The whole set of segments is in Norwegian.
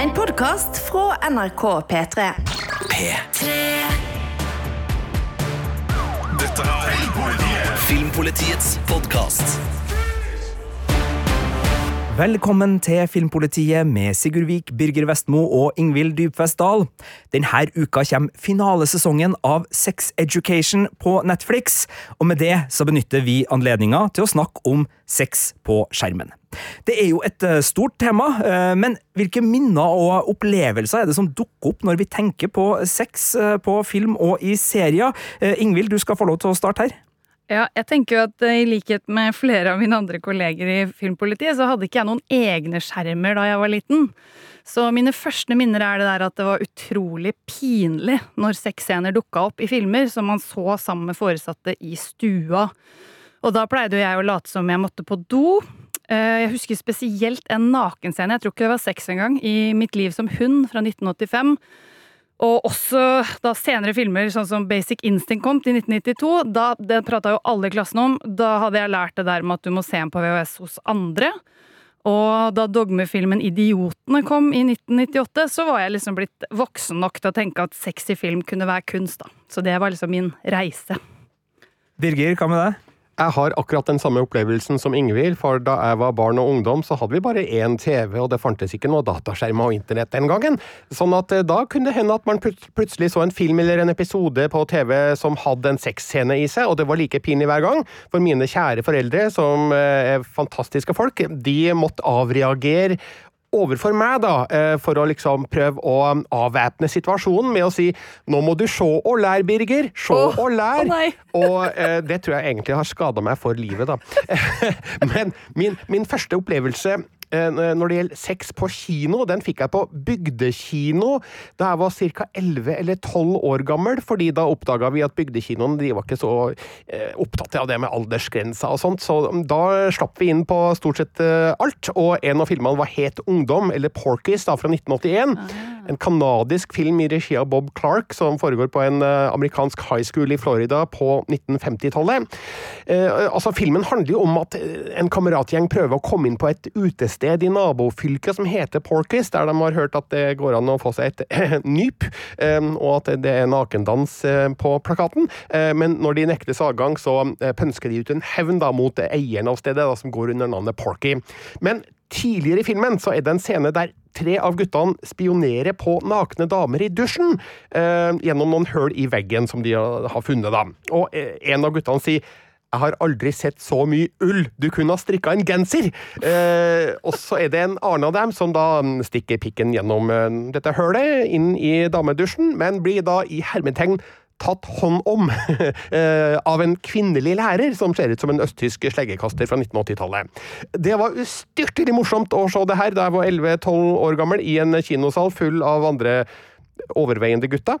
En podkast fra NRK P3. P3. Dette er Filmpolitiets podkast. Velkommen til Filmpolitiet med Sigurd Vik, Birger Vestmo og Ingvild Dybfest Dahl. Denne uka kommer finalesesongen av Sex Education på Netflix, og med det så benytter vi anledninga til å snakke om sex på skjermen. Det er jo et eh, stort tema, eh, men hvilke minner og opplevelser er det som dukker opp når vi tenker på sex eh, på film og i serier? Ingvild, du skal få lov til å starte her. Ja, jeg tenker jo at i likhet med flere av mine andre kolleger i Filmpolitiet, så hadde ikke jeg noen egne skjermer da jeg var liten. Så mine første minner er det der at det var utrolig pinlig når sexscener dukka opp i filmer som man så sammen med foresatte i stua. Og da pleide jo jeg å late som jeg måtte på do. Eh, jeg husker spesielt en nakenscene, jeg tror ikke det var sex engang, i Mitt liv som hund fra 1985 og også da senere filmer, sånn som Basic Instinct kom til 1992. Da, Det prata jo alle i klassen om. Da hadde jeg lært det der med at du må se den på VHS hos andre. Og da dogmefilmen Idiotene kom i 1998, så var jeg liksom blitt voksen nok til å tenke at sexy film kunne være kunst. da. Så det var liksom min reise. Birger, hva med deg? Jeg har akkurat den samme opplevelsen som Ingvild, for da jeg var barn og ungdom, så hadde vi bare én TV, og det fantes ikke noe dataskjerm og internett den gangen. Sånn at eh, da kunne det hende at man plutselig så en film eller en episode på TV som hadde en sexscene i seg, og det var like pinlig hver gang. For mine kjære foreldre, som eh, er fantastiske folk, de måtte avreagere overfor meg, da, eh, for å liksom prøve å avvæpne situasjonen med å si 'nå må du se og lære, Birger'. Se oh, og lær. Oh og eh, det tror jeg egentlig har skada meg for livet, da. Men min, min første opplevelse når det gjelder sex på kino, den fikk jeg på bygdekino da jeg var ca. 11 eller 12 år gammel, fordi da oppdaga vi at bygdekinoen de var ikke så eh, opptatt av det med aldersgrenser og sånt, så da slapp vi inn på stort sett eh, alt. Og en av filmene var Het ungdom, eller Porkies, da, fra 1981. En kanadisk film i regi av Bob Clark som foregår på en amerikansk high school i Florida på 1950-tallet. altså, filmen handler jo om at en kameratgjeng prøver å komme inn på et utested i nabofylket som heter Porkis, der de har hørt at det går an å få seg et nyp, og at det er nakendans på plakaten. Men når de nektes adgang, så pønsker de ut en hevn da, mot eieren av stedet, da, som går under navnet Porky. Men tidligere i filmen så er det en scene der tre av guttene spionerer på nakne damer i dusjen eh, gjennom noen høl i veggen som de har funnet. da. Og eh, en av guttene sier jeg har aldri sett så mye ull! Du kunne ha strikka en genser! Eh, og så er det en annen av dem som da stikker pikken gjennom eh, dette hølet, inn i damedusjen, men blir da i hermetegn tatt hånd om eh, av en kvinnelig lærer som ser ut som en østtysk sleggekaster fra 1980-tallet. Det var ustyrtelig morsomt å se det her da jeg var 11-12 år gammel i en kinosal full av andre overveiende gutter.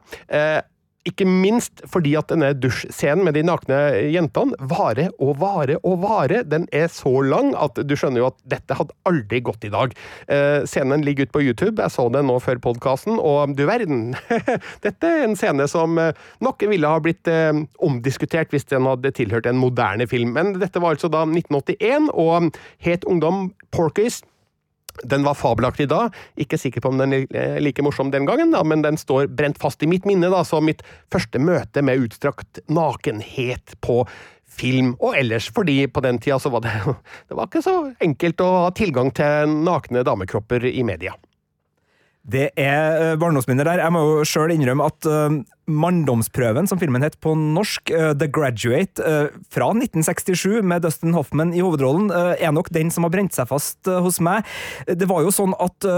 Ikke minst fordi at denne dusjscenen med de nakne jentene varer og varer og varer. Den er så lang at du skjønner jo at dette hadde aldri gått i dag. Eh, scenen ligger ute på YouTube, jeg så den nå før podkasten, og du verden. dette er en scene som eh, nok ville ha blitt eh, omdiskutert hvis den hadde tilhørt en moderne film. Men dette var altså da 1981, og het ungdom Porkies. Den var fabelaktig da, ikke sikker på om den er like morsom den gangen, da, men den står brent fast i mitt minne da, som mitt første møte med utstrakt nakenhet på film og ellers, fordi på den tida så var det, det var ikke så enkelt å ha tilgang til nakne damekropper i media. Det er eh, barndomsminner der. Jeg må jo sjøl innrømme at uh, Manndomsprøven, som filmen het på norsk, uh, The Graduate, uh, fra 1967, med Dustin Hoffman i hovedrollen, er nok den som har brent seg fast hos meg. Det var jo sånn at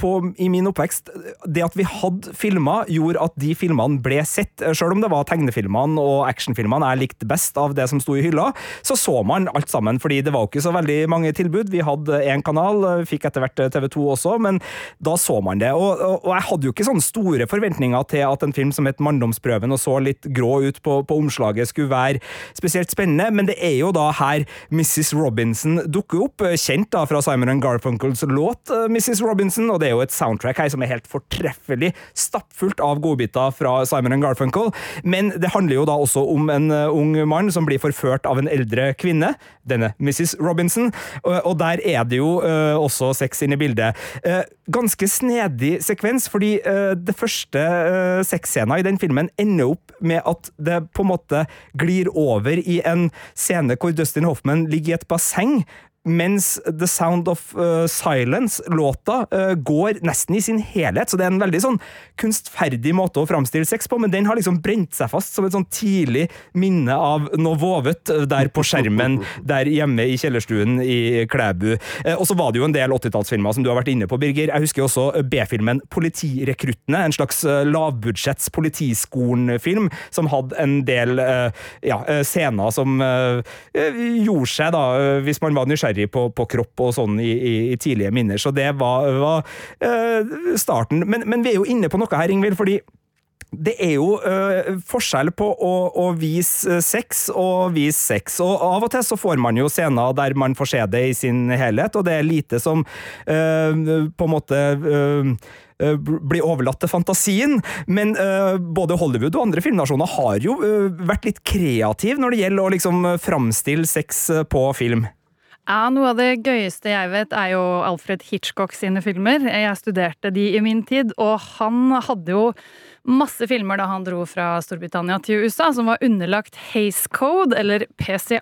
på, i min oppvekst Det at vi hadde filmer, gjorde at de filmene ble sett. Selv om det var tegnefilmene og actionfilmene jeg likte best av det som sto i hylla, så så man alt sammen, fordi det var jo ikke så veldig mange tilbud. Vi hadde én kanal, fikk etter hvert TV2 også, men da så man det. Og, og, og, jeg hadde jo ikke sånne store forventninger til at en film som het Manndomsprøven og så litt grå ut på, på omslaget, skulle være spesielt spennende, men det er jo da her Mrs. Robinson dukker opp, kjent da fra Simon Garfunkels låt Mrs. Robinson, og det er jo et soundtrack her som er helt fortreffelig, stappfullt av godbiter fra Simon and Garfunkel, men det handler jo da også om en uh, ung mann som blir forført av en eldre kvinne, denne Mrs. Robinson, og, der er det jo uh, også sex inne i bildet. Uh, ganske snedig sekvens, fordi det første sexscena i den filmen ender opp med at det på en måte glir over i en scene hvor Dustin Hoffman ligger i et basseng mens The Sound of uh, Silence-låta uh, går nesten i sin helhet, så det er en veldig sånn kunstferdig måte å framstille sex på, men den har liksom brent seg fast som et sånn tidlig minne av noe vovet uh, der på skjermen der hjemme i kjellerstuen i Klæbu. og så var det jo en del 80-tallsfilmer som du har vært inne på, Birger. Jeg husker også B-filmen Politirekruttene, en slags lavbudsjetts Politiskolen-film, som hadde en del ja, scener som gjorde seg, da, hvis man var nysgjerrig nysgjerrig på, på kropp og sånn i, i, i, tidlige minner. Så det var, var uh, starten. Men, men, vi er jo inne på noe her, Ingvild, fordi det er jo uh, forskjell på å, å, vise sex og vise sex, og av og til så får man jo scener der man får se det i sin helhet, og det er lite som uh, på en måte blir overlatt til fantasien, men uh, både Hollywood og andre filmnasjoner har jo uh, vært litt kreative når det gjelder å liksom framstille sex på film. Ja, Noe av det gøyeste jeg vet, er jo Alfred Hitchcock sine filmer. Jeg studerte de i min tid, og han hadde jo masse filmer da han dro fra Storbritannia til USA, som var underlagt Haze Code, eller PCA,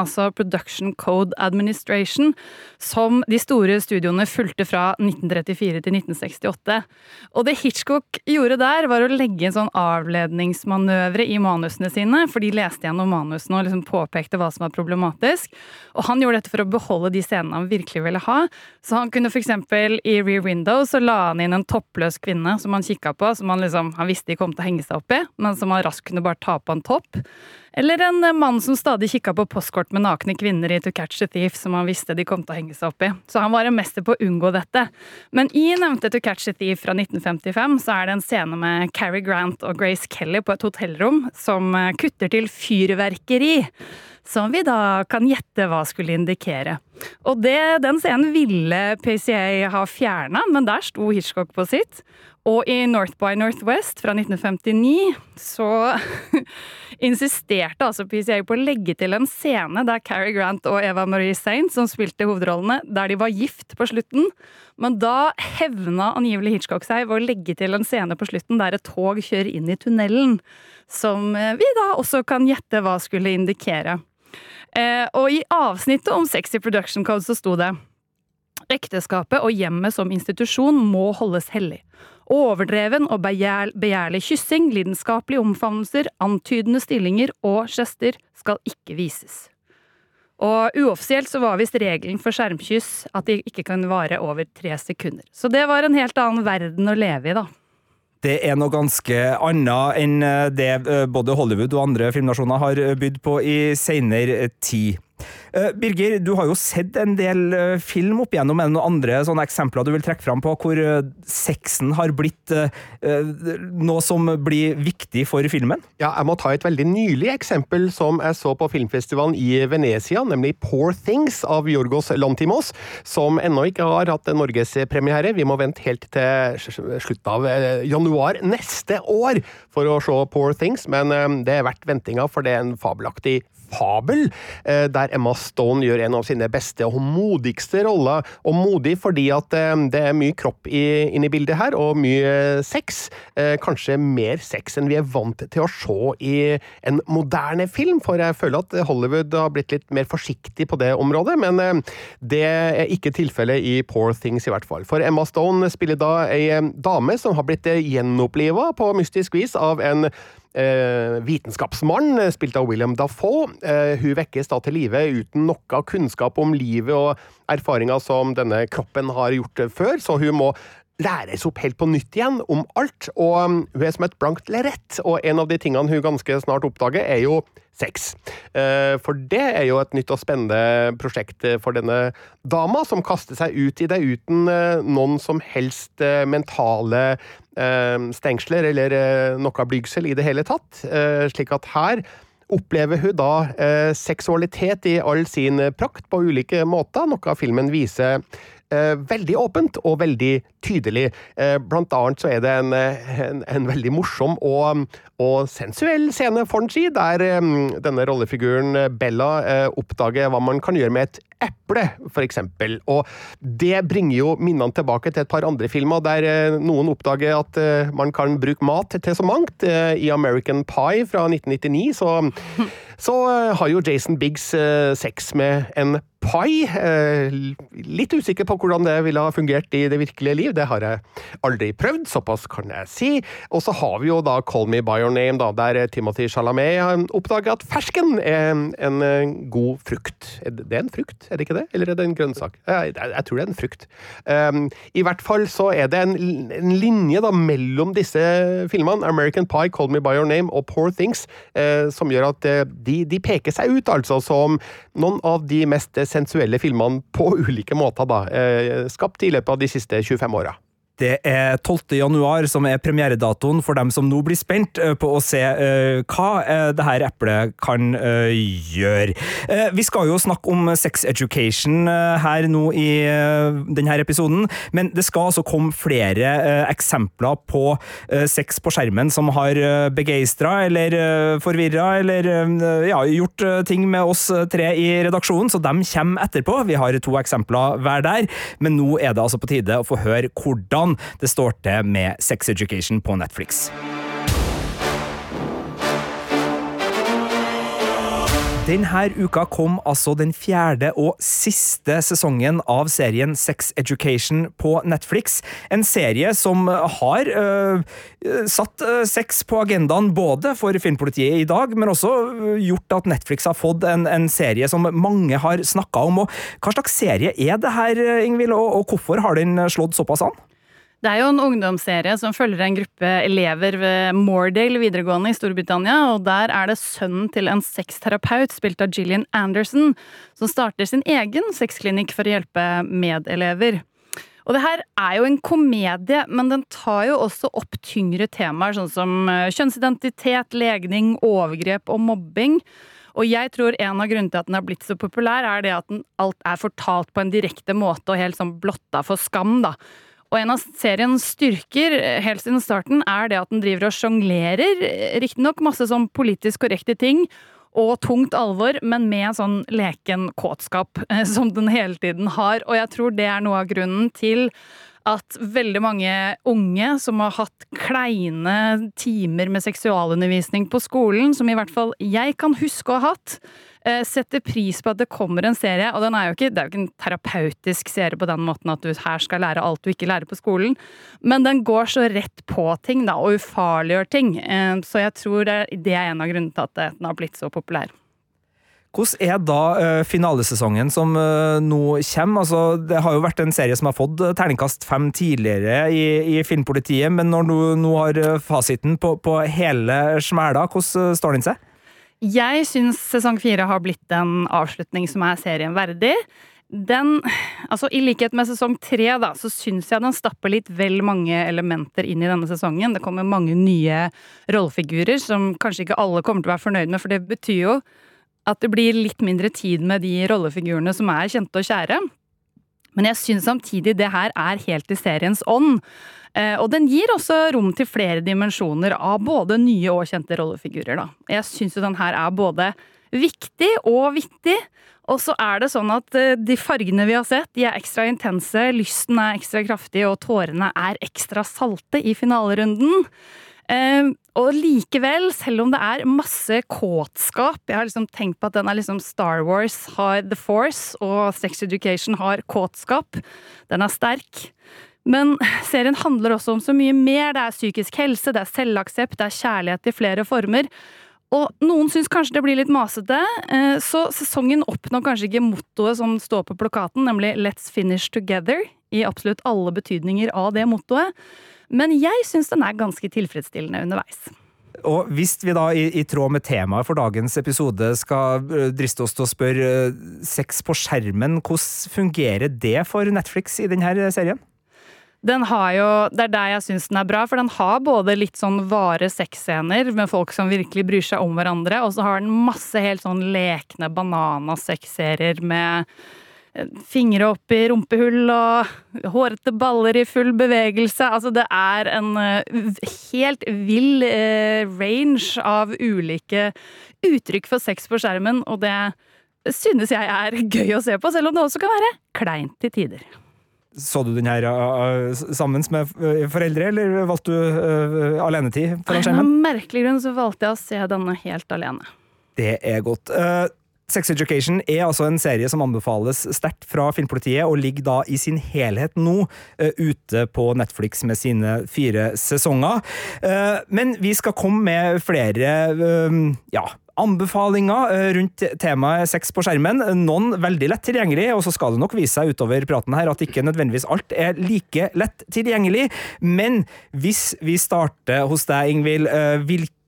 altså Production Code Administration, som de store studioene fulgte fra 1934 til 1968. Og det Hitchcock gjorde der, var å legge en sånn avledningsmanøvre i manusene sine, for de leste gjennom manusene og liksom påpekte hva som var problematisk. Og han gjorde dette for å beholde de scenene han virkelig ville ha. Så han kunne eksempel i Rear Window så la han inn en toppløs kvinne som han kikka på, som han liksom han visste de kom til å henge seg opp i, men som han raskt kunne bare ta på en topp. Eller en mann som stadig kikka på postkort med nakne kvinner i To Catch a Thief, som han visste de kom til å henge seg opp i. Så han var en mester på å unngå dette. Men i nevnte To Catch a Thief fra 1955 så er det en scene med Carrie Grant og Grace Kelly på et hotellrom som eh, kutter til fyrverkeri. Som vi da kan gjette hva skulle indikere. Og det, den scenen ville PCA ha fjerna, men der sto Hitchcock på sitt. Og i North by Northwest fra 1959 så insisterte altså PCA på å legge til en scene der Cary Grant og Eva Marie Saint, som spilte hovedrollene, der de var gift på slutten. Men da hevna angivelig Hitchcock seg ved å legge til en scene på slutten der et tog kjører inn i tunnelen. Som vi da også kan gjette hva skulle indikere. Eh, og i avsnittet om sexy production code så sto det Ekteskapet og hjemmet som institusjon må holdes hellig. Overdreven og begjær, begjærlig kyssing, lidenskapelige omfavnelser, antydende stillinger og gester skal ikke vises. Og uoffisielt så var visst regelen for skjermkyss at de ikke kan vare over tre sekunder. Så det var en helt annen verden å leve i, da. Det er noe ganske annet enn det eh, både Hollywood og andre filmnasjoner har bydd på i seinere tid. Eh, Birger, du har jo sett en del eh, film opp igjennom. Er det noen andre eksempler du vil trekke fram på hvor eh, sexen har blitt noe som blir viktig for filmen? Ja, jeg må ta et veldig nylig eksempel som jeg så på filmfestivalen i Venezia, nemlig Poor Things av Jorgos Lantimos, som ennå ikke har hatt norgespremiere. Vi må vente helt til slutten av januar neste år for å se Poor Things, men det er verdt ventinga, for det er en fabelaktig fabel, der Emma Stone gjør en av sine beste og modigste roller. Og modig fordi at eh, det er mye kropp inne i bildet her, og mye sex. Eh, kanskje mer sex enn vi er vant til å se i en moderne film, for jeg føler at Hollywood har blitt litt mer forsiktig på det området, men eh, det er ikke tilfellet i Poor Things, i hvert fall. For Emma Stone spiller da ei dame som har blitt gjenoppliva på mystisk vis av en eh, vitenskapsmann, eh, spilt av William Dafoe. Eh, hun vekkes da til live uten noe kunnskap om livet og erfaringer som denne kroppen har gjort før, så hun må læres opp helt på nytt igjen om alt, og um, hun er som et blankt lerret. Og en av de tingene hun ganske snart oppdager, er jo sex. Eh, for det er jo et nytt og spennende prosjekt for denne dama, som kaster seg ut i det uten eh, noen som helst eh, mentale stengsler eller noe blygsel i det hele tatt. Slik at her opplever hun da seksualitet i all sin prakt på ulike måter, noe filmen viser eh, veldig åpent og veldig tydelig. Eh, blant annet så er det en, eh, en, en veldig morsom og, og sensuell scene, får en si, der eh, denne rollefiguren eh, Bella eh, oppdager hva man kan gjøre med et eple, for eksempel. Og det bringer jo minnene tilbake til et par andre filmer der eh, noen oppdager at eh, man kan bruke mat til så mangt. Eh, I American Pie fra 1999 så, så eh, har jo Jason Biggs eh, sex med en pai. Eh, litt usikker på hvordan det ville ha fungert i det virkelige liv. Det har jeg aldri prøvd, såpass kan jeg si. Og så har vi jo da Call Me By Your Name, da, der Timothy Chalamet har oppdager at fersken er en, god frukt. Er Det en frukt, er det ikke det? Eller er det en grønnsak? Jeg, tror det er en frukt. I hvert fall så er det en, en linje da mellom disse filmene, American Pie, Call Me By Your Name og Poor Things, som gjør at eh, de, de peker seg ut altså som noen av de mest sensuelle filmene på ulike måter, da, eh, skapt i løpet av de siste 25 åra. Det er 12. januar som er premieredatoen for dem som nå blir spent eh, på å se eh, hva eh, det her eplet kan gjøre. Vi skal jo snakke om sex education her nå i denne episoden, men det skal altså komme flere eksempler på sex på skjermen som har begeistra eller forvirra eller ja, gjort ting med oss tre i redaksjonen, så de kommer etterpå. Vi har to eksempler hver der, men nå er det altså på tide å få høre hvordan det står til med Sex Education på Netflix. Denne uka kom altså den fjerde og siste sesongen av serien Sex Education på Netflix. En serie som har øh, satt øh, sex på agendaen både for filmpolitiet i dag, men også øh, gjort at Netflix har fått en, en serie som mange har snakka om. Og hva slags serie er det her, Ingvild, og, og hvorfor har den slått såpass an? Det er jo en ungdomsserie som følger en gruppe elever ved Moordale videregående i Storbritannia, og der er det sønnen til en sexterapeut, spilt av Gillian Anderson, som starter sin egen sexklinikk for å hjelpe medelever. Og det her er jo en komedie, men den tar jo også opp tyngre temaer, sånn som eh, kjønnsidentitet, legning, overgrep og mobbing. Og jeg tror en av grunnene til at den har blitt så populær, er det at den alt er fortalt på en direkte måte og helt sånn blotta for skam, da. Og en av seriens styrker helt siden starten er det at den driver og sjonglerer, riktignok masse sånn politisk korrekte ting, og tungt alvor, men med sånn leken kåtskap eh, som den hele tiden har. Og jeg tror det er noe av grunnen til at veldig mange unge som har hatt kleine timer med seksualundervisning på skolen, som i hvert fall jeg kan huske å ha hatt, eh, setter pris på at det kommer en serie. Og er ikke, det er jo ikke en terapeutisk serie på den måten at du her skal lære alt du ikke lærer på skolen, men den går så rett på ting da, og ufarliggjør ting. Eh, Så jeg tror det er en av grunnene til at den har blitt så populær. Hvordan er da eh, finalesesongen som eh, nå kommer? Altså, det har jo vært en serie som har fått eh, terningkast fem tidligere i, i Filmpolitiet, men når du nå har fasiten på, på hele smæla, hvordan står den seg? Jeg syns sesong fire har blitt en avslutning som er serien verdig. Den, altså I likhet med sesong tre da, så syns jeg den stapper litt vel mange elementer inn i denne sesongen. Det kommer mange nye rollefigurer som kanskje ikke alle kommer til å være fornøyd med, for det betyr jo at det blir litt mindre tid med de rollefigurene som er kjente og kjære. Men jeg syns samtidig det her er helt i seriens ånd. Eh, Og den gir også rom til flere dimensjoner av både nye og kjente rollefigurer. Da. Jeg syns jo den her er både viktig og vittig. Og så er det sånn at eh, de fargene vi har sett, de er ekstra intense, lysten er ekstra kraftig, og tårene er ekstra salte i finalerunden. Og likevel, selv om det er masse kåtskap Jeg har liksom tenkt på at den er liksom Star Wars har The Force, og Sex Education har kåtskap. Den er sterk. Men serien handler også om så mye mer. Det er psykisk helse, det er selvaksept, det er kjærlighet i flere former. Og noen syns kanskje det blir litt masete, eh, så sesongen oppnår kanskje ikke mottoet som står på plakaten, nemlig Let's finish together, i absolutt alle betydninger av det mottoet. Men jeg syns den er ganske tilfredsstillende underveis. Og hvis vi da i, i tråd med temaet for dagens episode skal eh, driste oss til å spørre eh, sex på skjermen, hvordan fungerer det for Netflix i denne serien? Den har jo, Det er der jeg syns den er bra, for den har både litt sånn vare sexscener med folk som virkelig bryr seg om hverandre, og så har den masse helt sånn lekne bananasexserier med fingre opp i rumpehull og hårete baller i full bevegelse. Altså, det er en eh, helt vill eh, range av ulike uttrykk for sex på skjermen, og det synes jeg er gøy å se på, selv om det også kan være kleint til tider. Så du den her uh, sammen med foreldre, eller valgte du uh, alenetid foran Av skjermen? en merkelig grunn så valgte jeg å se denne helt alene. Det er godt. Uh, Sex Education er altså en serie som anbefales sterkt fra Filmpolitiet, og ligger da i sin helhet nå uh, ute på Netflix med sine fire sesonger. Uh, men vi skal komme med flere uh, ja, anbefalinger rundt temaet sex på skjermen. Noen veldig lett tilgjengelig, og så skal det nok vise seg utover praten her at ikke nødvendigvis alt er like lett tilgjengelig. Men hvis vi starter hos deg, Ingvild, uh,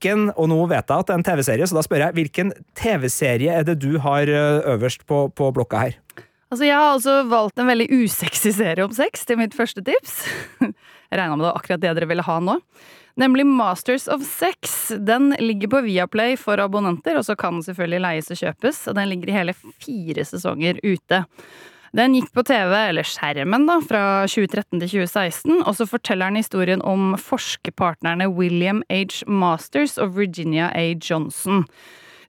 hvilken, og nå vet jeg at det er en TV-serie, så da spør jeg, hvilken TV-serie er det du har uh, øverst på, på blokka her? Altså, jeg har altså valgt en veldig usexy serie om sex til mitt første tips. Jeg regna med det var akkurat det dere ville ha nå. Nemlig Masters of Sex. Den ligger på Viaplay for abonnenter, og så kan den selvfølgelig leies og kjøpes. Og den ligger i hele fire sesonger ute. Den gikk på TV, eller skjermen, da, fra 2013 til 2016, og så forteller den historien om forskerpartnerne William H. Masters og Virginia A. Johnson.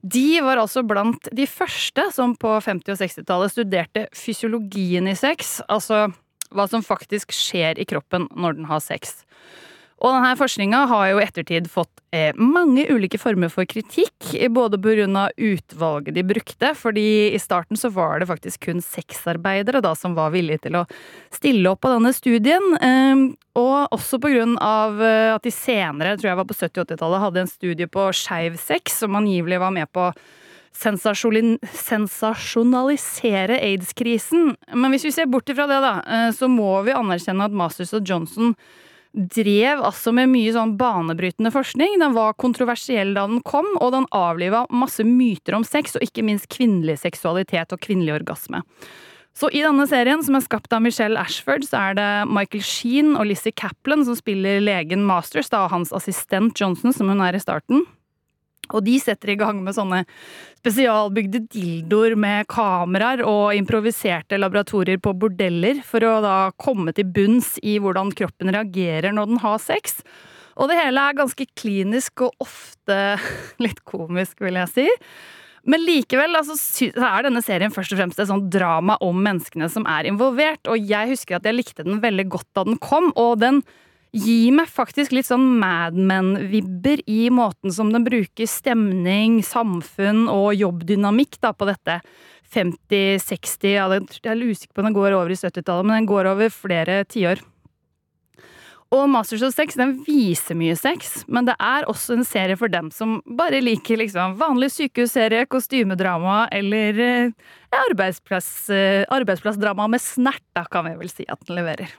De var altså blant de første som på 50- og 60-tallet studerte fysiologien i sex, altså hva som faktisk skjer i kroppen når den har sex. Og denne forskninga har jo i ettertid fått eh, mange ulike former for kritikk, både pga. utvalget de brukte, fordi i starten så var det faktisk kun sexarbeidere da som var villige til å stille opp på denne studien, eh, og også pga. Eh, at de senere, tror jeg var på 70- og 80-tallet, hadde en studie på skeiv sex som angivelig var med på å sensasjonalisere aids-krisen. Men hvis vi ser bort ifra det, da, eh, så må vi anerkjenne at Masters og Johnson drev altså med mye sånn banebrytende forskning. Den var kontroversiell da den kom, og den avliva masse myter om sex, og ikke minst kvinnelig seksualitet og kvinnelig orgasme. Så i denne serien, som er skapt av Michelle Ashford, så er det Michael Sheen og Lizzie Kaplan som spiller legen Masters, da, og hans assistent Johnson, som hun er i starten. Og de setter i gang med sånne spesialbygde dildoer med kameraer og improviserte laboratorier på bordeller for å da komme til bunns i hvordan kroppen reagerer når den har sex. Og det hele er ganske klinisk og ofte litt komisk, vil jeg si. Men likevel altså, er denne serien først og fremst et sånt drama om menneskene som er involvert, og jeg husker at jeg likte den veldig godt da den kom, og den gir meg faktisk litt sånn Mad Men-vibber i måten som den bruker stemning, samfunn og jobbdynamikk da, på dette 50-60 ja, Jeg er usikker på om den går over i 70-tallet, men den går over flere tiår. Og Masters of Sex den viser mye sex, men det er også en serie for dem som bare liker liksom vanlig sykehusserie, kostymedrama eller eh, arbeidsplass, eh, arbeidsplassdrama med snert, da kan vi vel si at den leverer.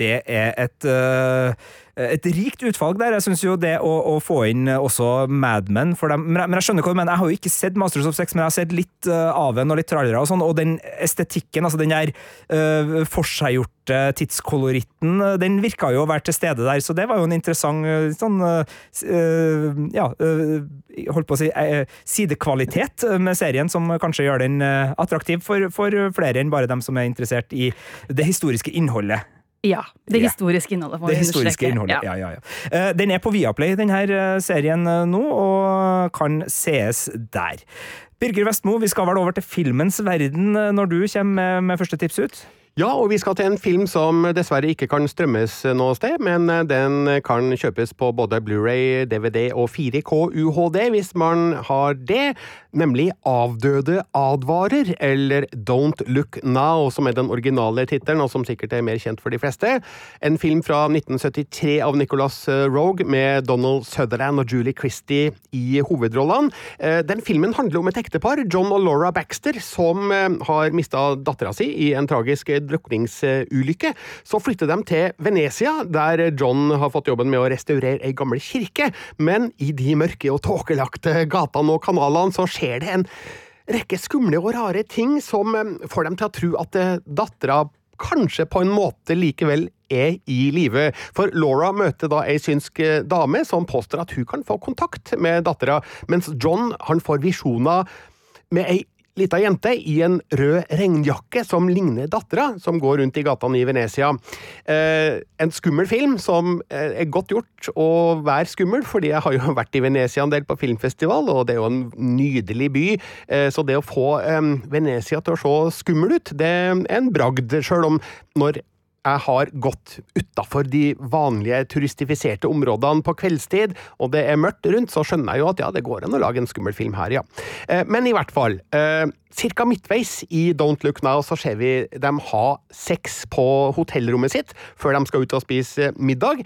Det er et, øh, et rikt utvalg der. Jeg syns jo det å, å få inn også Mad Men for dem, men, jeg, skjønner hva du mener. Jeg har jo ikke sett Masters of Sex, men jeg har sett litt øh, av den og litt trallere og sånn, og den estetikken, altså den der uh, forseggjorte tidskoloritten, den virka jo å være til stede der, så det var jo en interessant sånn uh, ja, uh, holdt på å si uh, sidekvalitet med serien som kanskje gjør den attraktiv for, for flere enn bare dem som er interessert i det historiske innholdet. Ja. Det historiske innholdet. må Det historiske innholdet, Ja. ja, ja, ja. Eh, Den er på Viaplay, denne serien eh, nå, og kan sees der. Birger Vestmo, vi skal vel over til filmens verden eh, når du kommer med, første tips ut? Ja, og vi skal til en film som dessverre ikke kan strømmes noe sted, men eh, den kan kjøpes på både Blu-ray, DVD og 4K UHD hvis man har det, nemlig Avdøde advarer, eller Don't Look Now, som er den originale tittelen, og som sikkert er mer kjent for de fleste. En film fra 1973 av Nicholas eh, Rogue med Donald Sutherland og Julie Christie i hovedrollene. Eh, Den filmen handler om et ektepar, John og Laura Baxter, som eh, har mista dattera si i en tragisk drukningsulykke. Så flytter de til Venezia, der John har fått jobben med å restaurere ei gammel kirke. Men i de mørke og tåkelagte gatene og kanalene så skjer det en rekke skumle og rare ting som eh, får dem til å tro at eh, dattera kanskje på en måte likevel er i live. For Laura møter da ei synsk eh, dame som påstår at hun kan få kontakt med dattera, mens John han får visjoner med ei lita jente i en rød regnjakke som ligner dattera, som går rundt i gatene i Venezia. Eh, en skummel film som eh, er godt gjort å være skummel, fordi jeg har jo vært i Venezia en del på filmfestival, og det er jo en nydelig by. Eh, så det å få eh, Venezia til å se skummel ut, det er en bragd, sjøl om når jeg har gått utafor de vanlige turistifiserte områdene på kveldstid, og det er mørkt rundt, så skjønner jeg jo at ja, det går an å lage en skummel film her, ja. Eh, men i hvert fall. Eh, Cirka midtveis i Don't Look Now så ser vi dem ha sex på hotellrommet sitt før de skal ut og spise middag.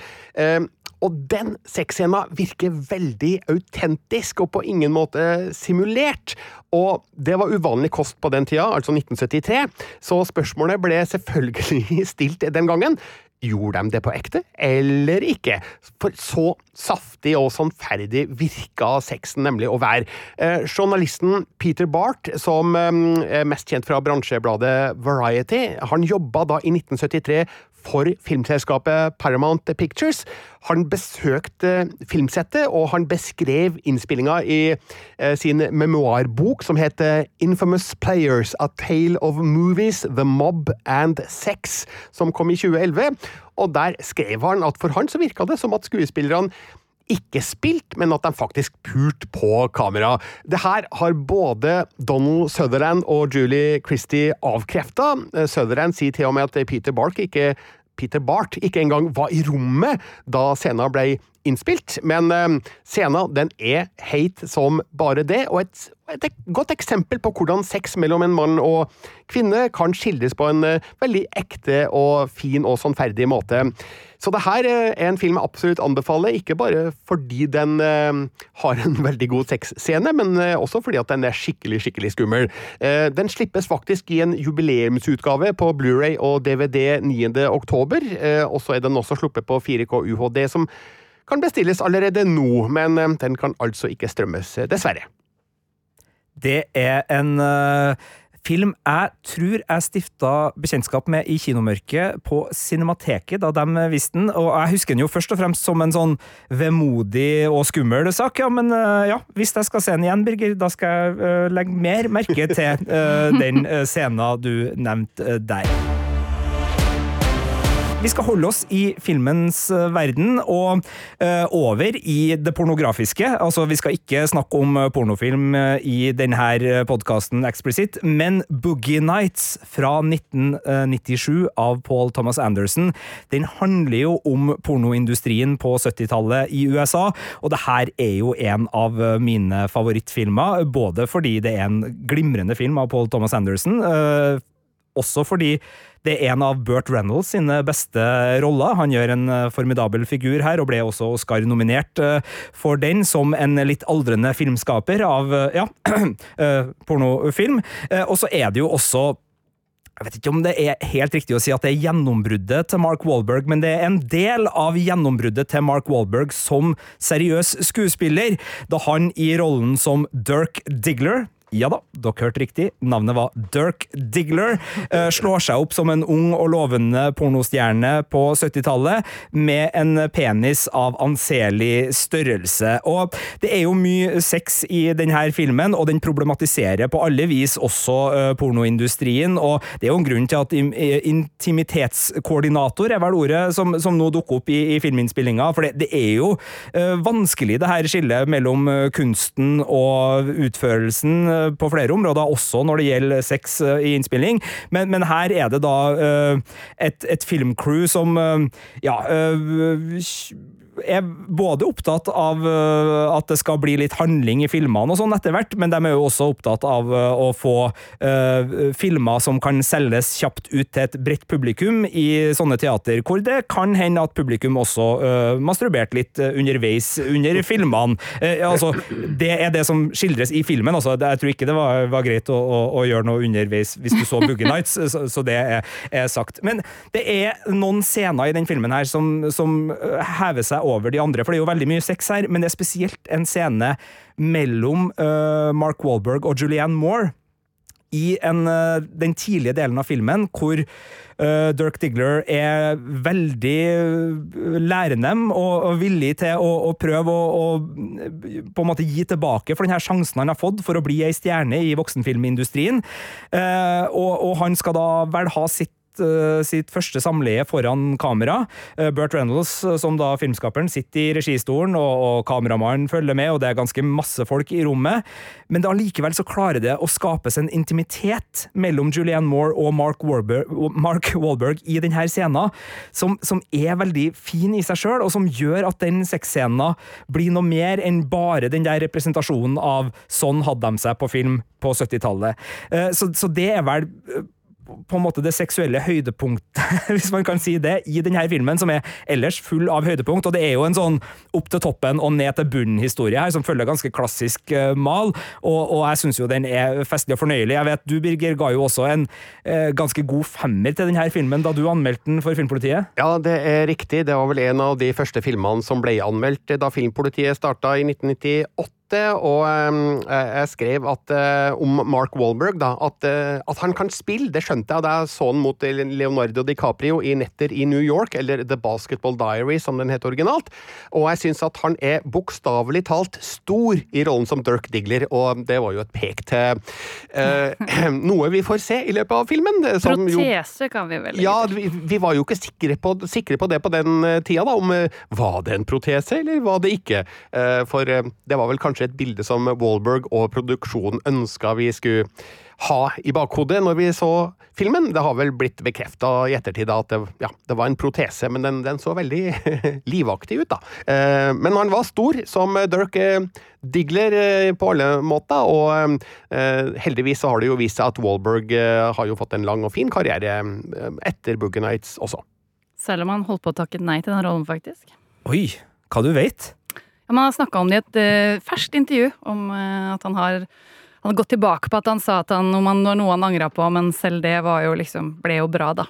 Og den sexscena virker veldig autentisk og på ingen måte simulert. Og det var uvanlig kost på den tida, altså 1973, så spørsmålet ble selvfølgelig stilt den gangen. Gjorde de det på ekte, eller ikke? For så saftig og sannferdig virka sexen nemlig å være. Eh, journalisten Peter Barth, som eh, er mest kjent fra bransjebladet Variety, han jobba da i 1973 for filmselskapet Paramount Pictures. Han besøkte filmsettet, og han beskrev innspillinga i eh, sin memoarbok som heter Infamous Players, A Tale of Movies, The Mob and Sex, som kom i 2011. Og der skrev han at for han så virka det som at skuespillerne ikke spilt, men at de faktisk pult på kamera. Det her har både Donald Sutherland og Julie Christie avkrefta. Sutherland sier til og med at Peter Bark ikke Peter Bart ikke engang var i rommet da scenen ble innspilt, men uh, scenen den er heit som bare det, og et, et, godt eksempel på hvordan sex mellom en mann og kvinne kan skildres på en uh, veldig ekte og fin og sannferdig måte. Så det her uh, er en film jeg absolutt anbefaler, ikke bare fordi den har en veldig god sexscene, men også fordi at den er skikkelig, skikkelig skummel. den slippes faktisk i en jubileumsutgave på Blu-ray og DVD 9. oktober, og så er den også sluppet på 4K UHD, som kan bestilles allerede nå, men eh, den kan altså ikke strømmes, eh, dessverre. Det er en uh, film jeg tror jeg stifta bekjentskap med i kinomørket på Cinemateket da de viste den. Og jeg husker den jo først og fremst som en sånn vemodig og skummel sak. Ja, men uh, ja, hvis jeg skal se den igjen, Birger, da skal jeg uh, legge mer merke til den scenen du nevnte der. Vi skal holde oss i filmens eh, verden og uh, over i det pornografiske. Altså, vi skal ikke snakke om eh, pornofilm i denne podkasten eksplisitt, men Boogie Nights fra 1997 av Paul Thomas Anderson, den handler jo om pornoindustrien på 70-tallet i USA, og det her er jo en av mine favorittfilmer, både fordi det er en glimrende film av Paul Thomas Anderson, uh, også fordi det er en av Burt Reynolds sine beste roller. Han gjør en eh, formidabel figur her, og ble også Oscar-nominert eh, for den, som en litt aldrende filmskaper av eh, ja, pornofilm. Og så er det jo også jeg vet ikke om det er helt riktig å si at det er gjennombruddet til Mark Walberg, men det er en del av gjennombruddet til Mark Walberg som seriøs skuespiller, da han i rollen som Dirk Diggler ja da, dere hørte riktig. Navnet var Dirk Diggler. Uh, slår seg opp som en ung og lovende pornostjerne på 70-tallet, med en penis av anselig størrelse. Og det er jo mye sex i denne filmen, og den problematiserer på alle vis også uh, pornoindustrien. Og det er jo en grunn til at intimitetskoordinator er vel ordet som, som nå dukker opp i, i filminnspillinga, for det, det er jo vanskelig, det her skillet mellom kunsten og utførelsen på flere områder, også når det gjelder sex eh, i innspilling, men, men her er det da eh, et, et filmcrew som eh, ja er både opptatt av uh, at det skal bli litt handling i filmene og sånn etter hvert, men de er jo også opptatt av uh, å få uh, filmer som kan selges kjapt ut til et bredt publikum i sånne teater, hvor det kan hende at publikum også masturberte litt underveis under filmene. altså, det er det som skildres i filmen. Altså, jeg tror ikke det var, var greit å, å, å, gjøre noe underveis hvis du så Boogie Nights, så, så, det er, er, sagt. Men det er noen scener i den filmen her som, som hever seg over de andre, for det er jo veldig mye sex her, men det er spesielt en scene mellom uh, Mark Walberg og Julianne Moore i en, eh, den tidlige delen av filmen, hvor uh, Dirk Diggler er veldig lærenem og, og villig til å, å prøve å, å på en måte gi tilbake for denne sjansen han har fått for å bli ei stjerne i voksenfilmindustrien. Uh, og, og han skal da vel ha sitt sitt første samleie foran kamera. Eh, Burt Reynolds, eh, som da filmskaperen, sitter i registolen, og, og kameramannen følger med, og det er ganske masse folk i rommet. Men da likevel så klarer det å skapes en intimitet mellom Julianne Moore og Mark Wahlberg, Mark Wahlberg i denne scenen, som, som er veldig fin i seg sjøl, og som gjør at den sexscenen blir noe mer enn bare den der representasjonen av sånn hadde de seg på film på 70-tallet. Eh, Så, så det er vel eh, på en måte det seksuelle høydepunktet, hvis man kan si det, i denne filmen, som er ellers full av høydepunkt. Og det er jo en sånn opp til toppen og ned til bunnen-historie her, som følger ganske klassisk eh, mal. Og, og jeg syns jo den er festlig og fornøyelig. Jeg vet du, Birger, ga jo også en eh, ganske god femmer til denne filmen da du anmeldte den for Filmpolitiet. Ja, det er riktig. Det var vel en av de første filmene som ble anmeldt da Filmpolitiet starta i 1998. Og um, jeg skrev at, uh, om Mark Wahlberg da, at, uh, at han kan spille. Det skjønte jeg da jeg så han mot Leonardo DiCaprio i Netter i New York, eller The Basketball Diary, som den heter originalt. Og jeg syns at han er bokstavelig talt stor i rollen som Dirk Diggler, og det var jo et pek til uh, noe vi får se i løpet av filmen. som jo- Protese kan vi vel gjøre. ja, vi, vi var jo ikke sikre på, sikre på det på den eh, tida, da, om eh, var det en protese, eller var det ikke? Eh, For eh, det var vel kanskje et bilde som Wahlberg og produksjonen ønska vi skulle ha i bakhodet når vi så filmen. Det har vel blitt bekrefta i ettertid at det, ja, det var en protese, men den, den så veldig livaktig ut, da. Eh, Men han var stor, som Dirk eh, Diggler eh, på alle måter, og eh, heldigvis så har det jo vist seg at Wahlberg eh, har jo fått en lang og fin karriere etter Boogie Nights også. Selv om han holdt på å takke nei til den rollen, faktisk. Oi, hva du vet? Ja, man har snakka om det i et uh, ferskt intervju, om uh, at han har han har gått tilbake på at han sa at han, om han, noe han angra på, men selv det jo liksom, ble jo bra, da.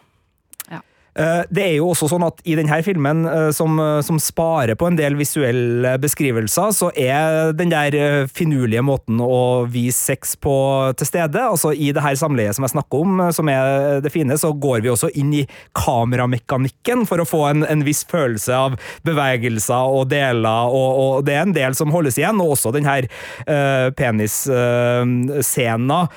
Eh, Det er jo også sånn at i denne filmen, eh, som, som sparer på en del visuelle beskrivelser, så er den der eh, finurlige måten å vise sex på til stede. Altså I det her samleiet som jeg snakker om, eh, som er det fine, så går vi også inn i kameramekanikken for å få en, en viss følelse av bevegelser og deler, og, og det er en del som holdes igjen, og også den her uh, penisscenen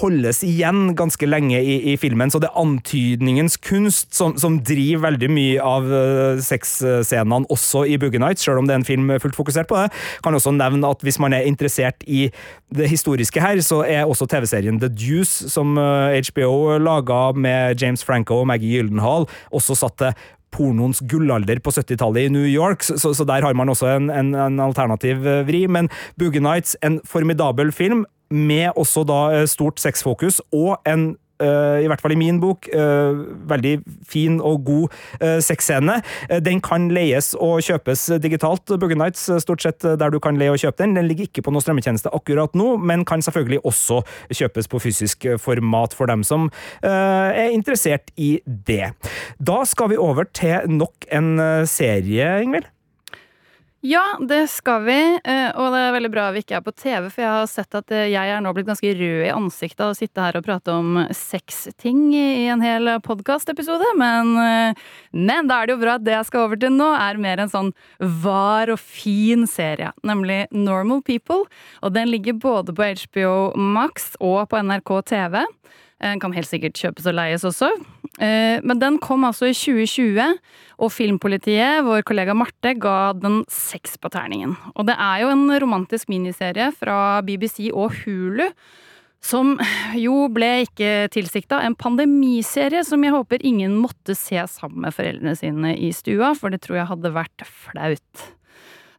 holdes igjen ganske lenge i, i filmen, så det er antydningens kunst som, som driver veldig mye av uh, sexscenene også i Boogie Nights, selv om det er en film fullt fokusert på det. Kan også nevne at hvis man er interessert i det historiske her, så er også TV-serien The Deuce, som HBO laga med James Franco og Maggie Gyllenhaal, også satt til pornoens gullalder på 70-tallet i New York, så, så der har man også en, en, en alternativ eh, vri. Men Boogie Nights, en formidabel film, med også da eh, stort sexfokus, og en eh, i hvert fall i min bok, uh, veldig fin og god uh, sexscene. Uh, den kan leies og kjøpes digitalt, Boogie Nights, stort sett der du kan leie og kjøpe den. Den ligger ikke på noen strømmetjeneste akkurat nå, men kan selvfølgelig også kjøpes på fysisk format for dem som er interessert i det. Da skal vi over til nok en serie, Ingvild. Ja, det skal vi, eh, og det er veldig bra vi ikke er på TV, for jeg har sett at eh, jeg er nå blitt ganske rød i ansiktet av å sitte her og prate om sexting i en hel podkastepisode, men, eh, men da er det jo bra at det jeg skal over til nå, er mer en sånn var og fin serie, nemlig Normal People, og den ligger både på HBO Max og på NRK TV. Den kan helt sikkert kjøpes og leies også. Eh, Men den kom altså i 2020, og Filmpolitiet, vår kollega Marte, ga den seks på terningen. Og det er jo en romantisk miniserie fra BBC og Hulu. Som jo ble ikke tilsikta en pandemiserie som jeg håper ingen måtte se sammen med foreldrene sine i stua, for det tror jeg hadde vært flaut.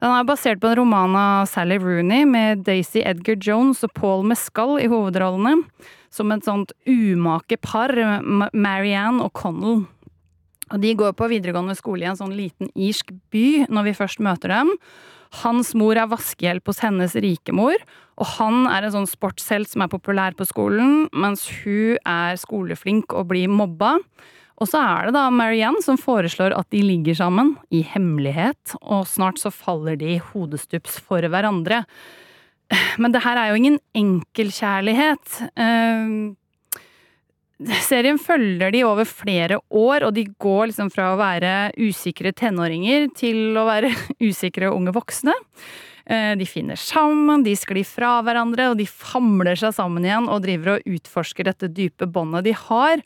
Den er basert på en roman av Sally Rooney med Daisy Edgar Jones og Paul Mescal i hovedrollene. Som et sånt umake par, Marianne og Connell. Og de går på videregående skole i en sånn liten irsk by når vi først møter dem. Hans mor er vaskehjelp hos hennes rikemor, og han er en sånn sportshelt som er populær på skolen, mens hun er skoleflink og blir mobba. Og så er det da Marianne som foreslår at de ligger sammen, i hemmelighet, og snart så faller de hodestups for hverandre. Men det her er jo ingen enkelkjærlighet. Eh, serien følger de over flere år, og de går liksom fra å være usikre tenåringer til å være usikre unge voksne. Eh, De finner sammen, de sklir fra hverandre, og de famler seg sammen igjen og driver og utforsker dette dype båndet de har.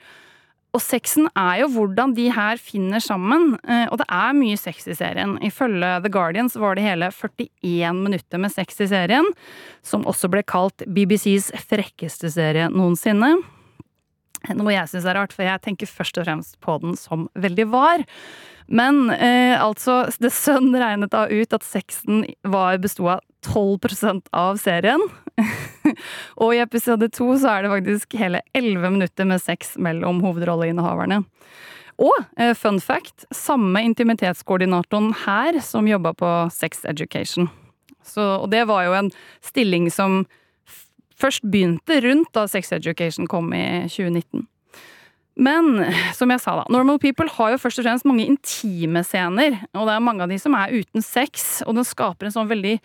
Og sexen er jo hvordan de her finner sammen, eh, og det er mye sex i serien. Ifølge The Guardian så var det hele 41 minutter med sex i serien, som også ble kalt BBCs frekkeste serie noensinne. Noe jeg syns er rart, for jeg tenker først og fremst på den som veldig var. Men eh, altså, The Sun regnet da ut at sexen var besto av 12% av serien. og i episode to så er det faktisk hele 11 minutter med sex mellom hovedrolleinnehaverne. Og eh, fun fact, samme intimitetskoordinatoren her som jobba på Sex Education. Så, og det var jo en stilling som først begynte rundt da Sex Education kom i 2019. Men som jeg sa da, Normal People har jo først og fremst mange intime scener. Og det er mange av de som er uten sex, og den skaper en sånn veldig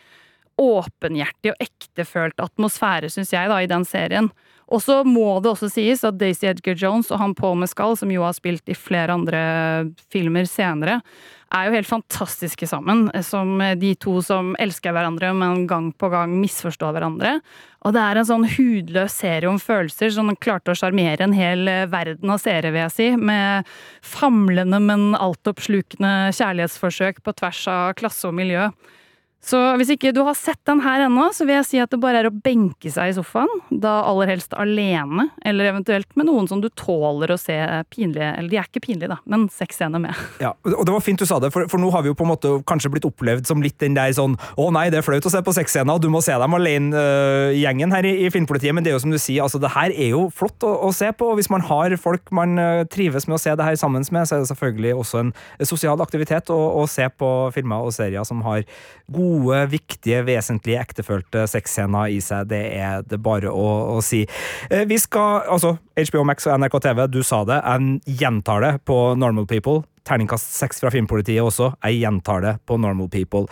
åpenhjertig og ektefølt atmosfære, syns jeg, da, i den serien. Og så må det også sies at Daisy Edgar Jones og han Paul Mescal, som jo har spilt i flere andre filmer senere, er jo helt fantastiske sammen. Som de to som elsker hverandre, men gang på gang misforstår hverandre. Og det er en sånn hudløs serie om følelser som klarte å sjarmere en hel verden av seere, vil jeg si. Med famlende, men altoppslukende kjærlighetsforsøk på tvers av klasse og miljø. Så hvis ikke du har sett den her ennå, så vil jeg si at det bare er å benke seg i sofaen. Da aller helst alene, eller eventuelt med noen som du tåler å se pinlige Eller de er ikke pinlige, da, men sexscener med. Ja, og det var fint du sa det, for, for nå har vi jo på en måte kanskje blitt opplevd som litt den der sånn Å nei, det er flaut å se på sexscener, du må se dem alene, øh, her i, i Filmpolitiet. Men det er jo som du sier, altså det her er jo flott å, å se på. og Hvis man har folk man øh, trives med å se det her sammen med, så er det selvfølgelig også en sosial aktivitet å, å se på filmer og serier som har gode, viktige, vesentlige, ektefølte sexscener i seg. Det er det bare å, å si. Eh, Vi skal, altså HBO Max og NRK TV, du sa det, jeg gjentar det på Normal People. Terningkast seks fra Filmpolitiet også. Jeg gjentar det på Normal People.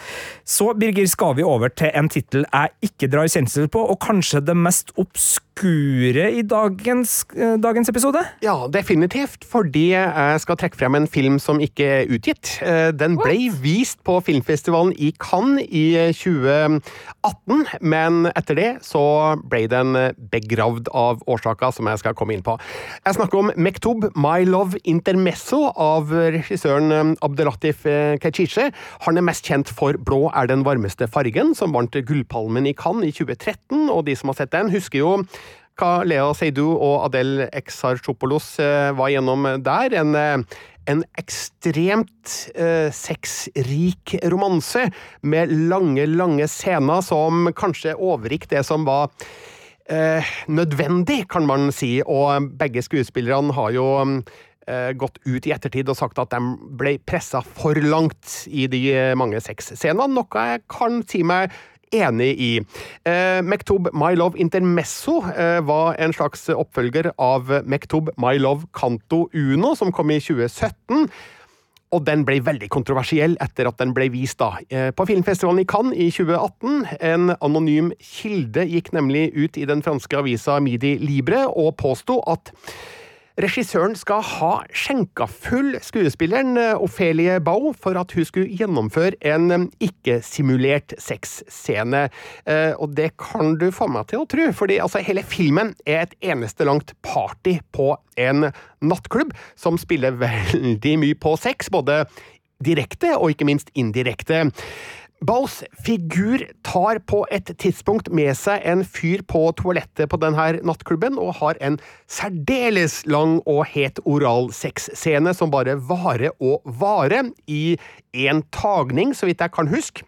Så, Birger, skal vi over til en tittel jeg ikke drar kjensel på, og kanskje det mest obskure i dagens, eh, dagens episode? Ja, definitivt, fordi jeg skal trekke frem en film som ikke er utgitt. Eh, Den ble vist på filmfestivalen i Cannes i 2018, men etter det så ble den begravd av årsaker som jeg skal komme inn på. Jeg snakker om Mektob, My Love Intermesso av regissøren Abdelatif eh, Kechiche. Han er mest kjent for Blå er den varmeste fargen, som vant Gullpalmen i Cannes i 2013, og de som har sett den, husker jo hva Lea Seydoux og Adel Exarchopolos eh, var gjennom der. En, eh, en ekstremt eh, sexrik romanse med lange, lange scener som kanskje overgikk det som var eh, nødvendig, kan man si. Og begge skuespillerne har jo eh, gått ut i ettertid og sagt at de ble pressa for langt i de eh, mange sexscenene, noe jeg kan si meg enig i. Eh, Mektob My Love Intermesso eh, var en slags oppfølger av Mektob My Love Canto Uno, som kom i 2017. Og den ble veldig kontroversiell etter at den ble vist da. Eh, På filmfestivalen i Cannes i 2018. En anonym kilde gikk nemlig ut i den franske avisa Midi Libre og påsto at Regissøren skal ha skjenka full skuespilleren eh, Ophelie Bau for at hun skulle gjennomføre en eh, ikke-simulert sexscene. Eh, Og det kan du få meg til å tro, fordi altså, hele filmen er et eneste langt party på en nattklubb som spiller veldig mye på sex, både direkte og ikke minst indirekte. Baus figur tar på et tidspunkt med seg en fyr på toalettet på denne nattklubben, og har en særdeles lang og het oral sexscene som bare varer og varer i en tagning, så vidt jeg kan huske,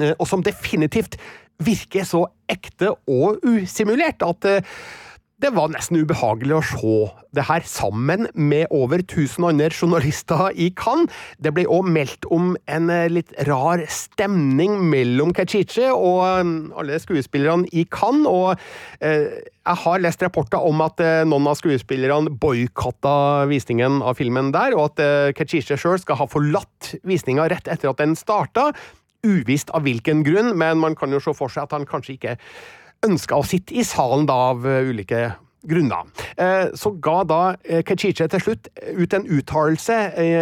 eh, og som definitivt virker så ekte og usimulert at eh, det var nesten ubehagelig å se det her sammen med over 1000 andre journalister i Cannes. Det ble òg meldt om en eh, litt rar stemning mellom Kechiche og eh, alle skuespillerne i Cannes, og eh, jeg har lest rapporter om at eh, noen av skuespillerne boikotta visningen av filmen der, og at eh, Kechiche sjøl skal ha forlatt visninga rett etter at den starta. uvisst av hvilken grunn, men man kan jo se for seg at han kanskje ikke ønska å sitte i salen da av eh, ulike grunner. Eh, Så ga da eh, Kechiche til slutt ut en uttalelse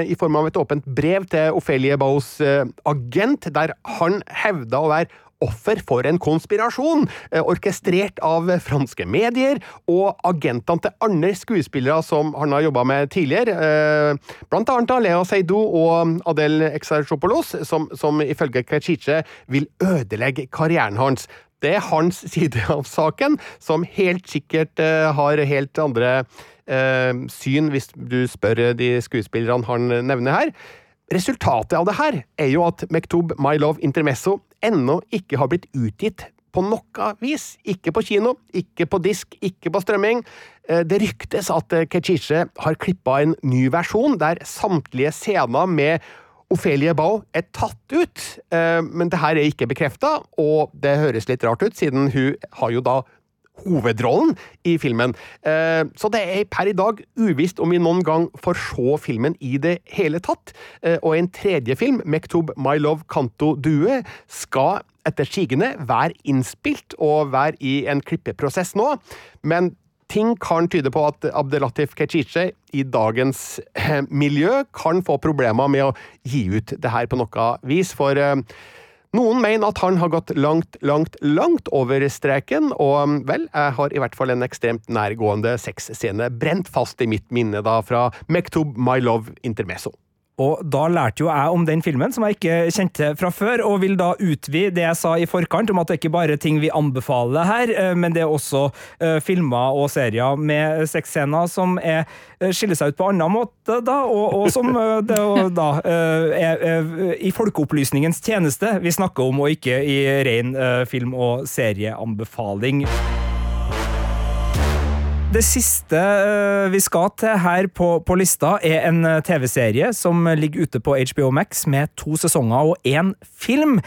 i form av et åpent brev til Ophelie eh, agent, der han hevda å være offer for en konspirasjon, orkestrert av franske medier og agentene til andre skuespillere som han har jobba med tidligere, blant annet Lea Seydoux og Adel Exarchopoulos, som, som ifølge Kechiche vil ødelegge karrieren hans. Det er hans side av saken, som helt sikkert eh, har helt andre eh, syn, hvis du spør de skuespillerne han nevner her. Resultatet av det her er jo at Mektub My Love Intermesso ennå ikke har blitt utgitt på noe vis. Ikke på kino, ikke på disk, ikke på strømming. Eh, Det ryktes at Kechiche har klippa en ny versjon, der samtlige scener med Ophelie Bau er tatt ut, eh, men det her er ikke bekrefta, og det høres litt rart ut, siden hun har jo da hovedrollen i filmen. Eh, Så det er per i dag uvisst om vi noen gang får se filmen i det hele tatt. Eh, Og en tredje film, Mektub My Love Canto Due, skal etter sigende være innspilt og være i en klippeprosess nå, men Ting kan tyde på at Abdelatif Kechiche i dagens eh, miljø kan få problemer med å gi ut det her på noe vis, for eh, noen mener at han har gått langt, langt, langt over streken, og vel, jeg har i hvert fall en ekstremt nærgående sexscene brent fast i mitt minne da fra Mektub My Love Intermeso. Og da lærte jo jeg om den filmen, som jeg ikke kjente fra før, og vil da utvide det jeg sa i forkant, om at det ikke bare er ting vi anbefaler her, eh, men det er også eh, filmer og serier med sexscener som er, eh, skiller seg ut på annen måte, da, og, og som det, og da er, i folkeopplysningens tjeneste vi snakker om, og ikke i ren film- og serieanbefaling. Det siste eh, vi skal til her på, på lista, er en eh, TV-serie som ligger ute på HBO Max med to sesonger og én film.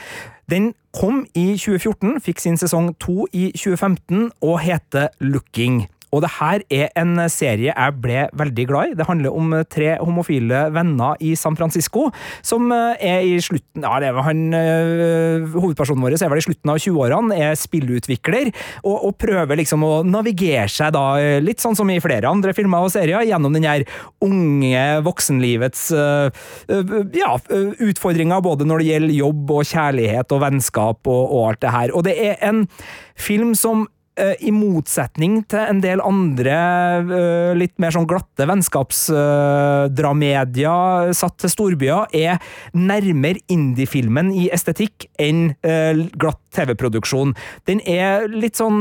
Den kom i 2014, fikk sin sesong to i 2015 og heter Looking. Og det her er en serie jeg ble veldig glad i. Det handler om tre homofile venner i San Francisco som eh, er i slutten Ja, det er han øh, Hovedpersonen vår er vel i slutten av 20-årene, er spillutvikler, og, og prøver liksom å navigere seg da, eh, litt sånn som i flere andre filmer og serier, gjennom den her unge voksenlivets ja, utfordringer både når det gjelder jobb og kjærlighet og vennskap og, og alt det her. Og det er en film som eh, i motsetning til en del andre eh, litt mer sånn glatte vennskapsdramedia satt til storbyer, er nærmere indie-filmen i estetikk enn eh, glatt TV-produksjon. Den er litt sånn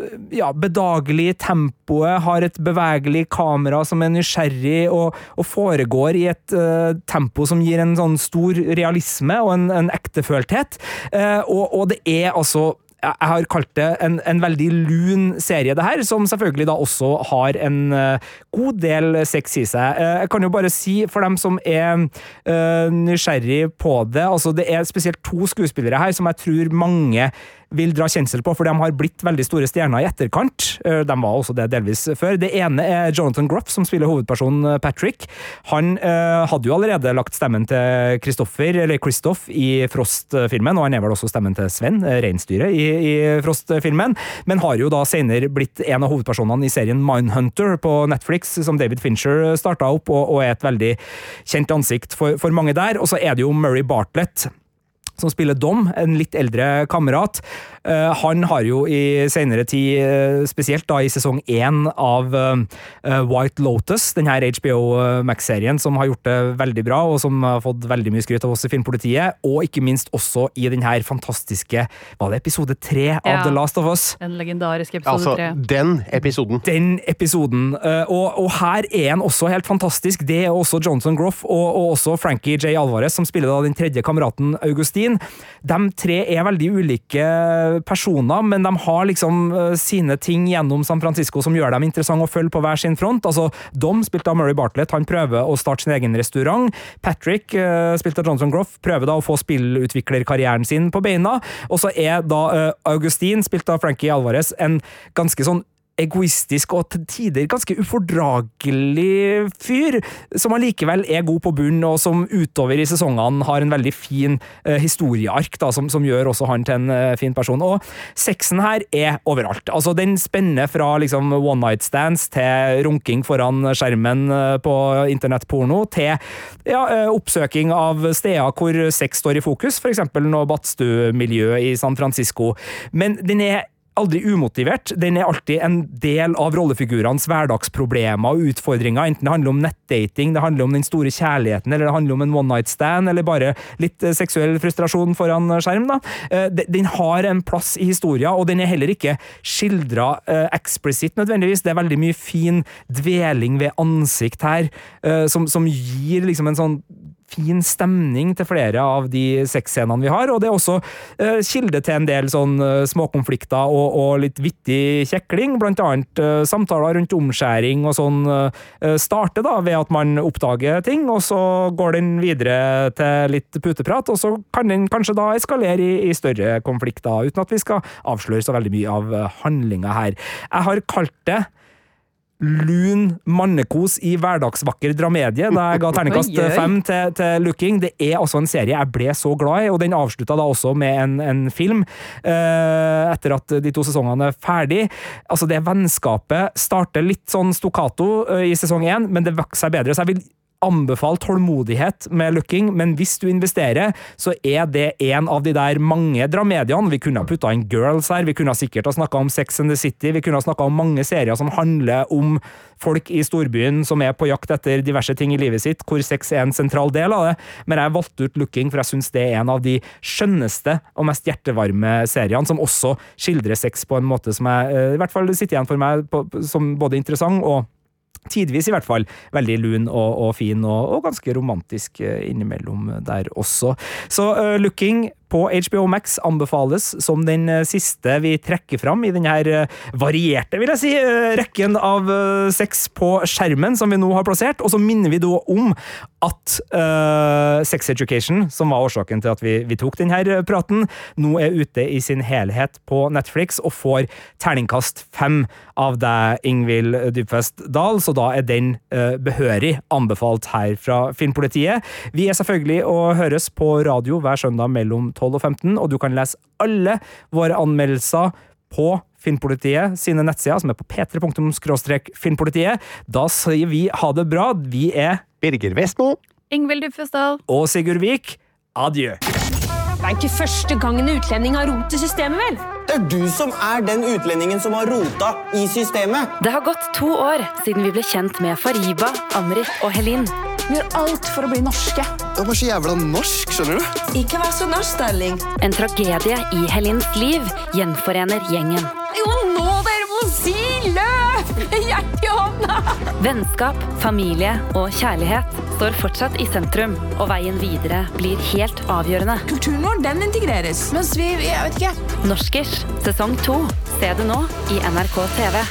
eh, ja, bedagelig i tempoet, har et bevegelig kamera som er nysgjerrig, og, og foregår i et uh, tempo som gir en sånn stor realisme og en, en ektefølthet. Uh, og, og det er altså jeg har kalt det en, en veldig lun serie, det her, som selvfølgelig da også har en eh, god del sex i seg. Eh, jeg kan jo bare si, for dem som er eh, nysgjerrig på det, altså det er spesielt to skuespillere her som jeg tror mange vil dra kjensel på, for de har blitt veldig store stjerner i etterkant. Eh, De var også det delvis før. Det ene er Jonathan Groff, som spiller hovedpersonen eh, Patrick. Han eh, hadde jo allerede lagt stemmen til Kristoffer, eller Kristoff, i Frost-filmen, og han er vel også stemmen til Sven, eh, reinsdyret, i, i Frost-filmen, men har jo da senere blitt en av hovedpersonene i serien Mindhunter på Netflix, som David Fincher starta opp, og, og er et veldig kjent ansikt for, for mange der. Og så er det jo Murray Bartlett som spiller Dom, en litt eldre kamerat. Eh, han har jo i senere tid, eh, spesielt da i sesong én av eh, White Lotus, den her HBO Max-serien som har gjort det veldig bra, og som har fått veldig mye skryt av oss i Filmpolitiet, og ikke minst også i den her fantastiske Var det episode tre av Ja. The Last of Us? Den legendariske episode Altså, tre. den episoden. den episoden. Og, og her er han også helt fantastisk. Det er også Johnson Groff og, og også Frankie J. Alvarez, som spiller da den tredje kameraten Augustin. De tre er veldig ulike personer, men de har liksom eh, sine ting gjennom San Francisco som gjør dem interessante å følge på hver sin front. Altså, Dom, spilt av Murray Bartlett, han prøver å starte sin egen restaurant. Patrick, eh, spilt av Johnson Groff, prøver da å få spillutviklerkarrieren sin på beina. Og så er da eh, Augustin, spilt av Frankie Alvarez, en ganske sånn egoistisk og til tider ganske ufordragelig fyr, som allikevel er god på bunn, og som utover i sesongene har en veldig fin eh, historieark, da, som, som, gjør også han til en eh, fin person. Og sexen her er overalt. Altså, den spenner fra liksom one night stands til runking foran skjermen eh, på internettporno, til ja, eh, oppsøking av steder hvor sex står i fokus, f.eks. noe badstuemiljø i San Francisco. Men den er aldri umotivert. Den er alltid en del av rollefigurenes hverdagsproblemer og utfordringer, enten det handler om nettdating, det handler om den store kjærligheten, eller det handler om en one night stand, eller bare litt eh, seksuell frustrasjon foran skjerm. da. Eh, den har en plass i historien, og den er heller ikke skildra eh, eksplisitt nødvendigvis. Det er veldig mye fin dveling ved ansikt her, som, som gir liksom en sånn fin stemning til flere av de sexscenene vi har, og det er også uh, kilde til en del sånn uh, småkonflikter og, og, litt vittig kjekling, blant annet uh, samtaler rundt omskjæring og sånn starter da ved at man oppdager ting, og så går den videre til litt puteprat, og så kan den kanskje da eskalere i, i større konflikter, uten at vi skal avsløre så veldig mye av handlinga her. Jeg har kalt det lun mannekos i hverdagsvakker dramedie da jeg ga terningkast fem til, til, Looking. Det er altså en serie jeg ble så glad i, og den avslutta da også med en, en film eh, etter at de to sesongene er ferdig. Altså, det vennskapet starter litt sånn stokkato eh, i sesong én, men det vokser seg bedre. så jeg vil anbefale tålmodighet med Looking, men hvis du investerer, så er det en av de der mange dramediene. Vi kunne ha putta inn Girls her, vi kunne ha sikkert ha snakka om Sex and the City, vi kunne ha snakka om mange serier som handler om folk i storbyen som er på jakt etter diverse ting i livet sitt, hvor sex er en sentral del av det, men jeg valgte ut Looking, for jeg syns det er en av de skjønneste og mest hjertevarme seriene, som også skildrer sex på en måte som jeg eh, i hvert fall sitter igjen for meg på, som både interessant og tidvis i hvert fall, veldig lun og, og fin, og, og, ganske romantisk eh, innimellom der også. Så uh, Looking på HBO Max anbefales som den eh, siste vi trekker fram i denne varierte, vil jeg si, rekken av sex på skjermen som vi nå har plassert. Og så minner vi da om at uh, Sex Education, som var årsaken til at vi, vi, tok denne praten, nå er ute i sin helhet på Netflix og får terningkast fem av deg, Ingvild Dybfest Dahl, så da er den uh, behørig anbefalt her fra Filmpolitiet. Vi er selvfølgelig å høres på radio hver søndag mellom 12 og 15, og du kan lese alle våre anmeldelser på Finnpolitiet sine nettsider, som er på p3.filmpolitiet. Da sier vi ha det bra. Vi er Birger Vestmo. Ingvild Duffesdal. Og Sigurd Vik. Adjø. Det er ikke første gangen en utlending har rot i systemet, vel? Det er du som er den utlendingen som har rota i systemet. Det har gått to år siden vi ble kjent med Fariba, Amrit og Helin. Vi gjør alt for å bli norske. Jeg er så jævla norsk, skjønner du. Ikke vær så norsk, darling. En tragedie i Helins liv gjenforener gjengen. Jo, nå dere må si løp! Hjertet i hånda! Vennskap, familie og kjærlighet står fortsatt i sentrum, og veien videre blir helt avgjørende. Kulturen vår, den integreres. Mens vi, jeg vet ikke Norskers sesong to. Se det nå i NRK TV.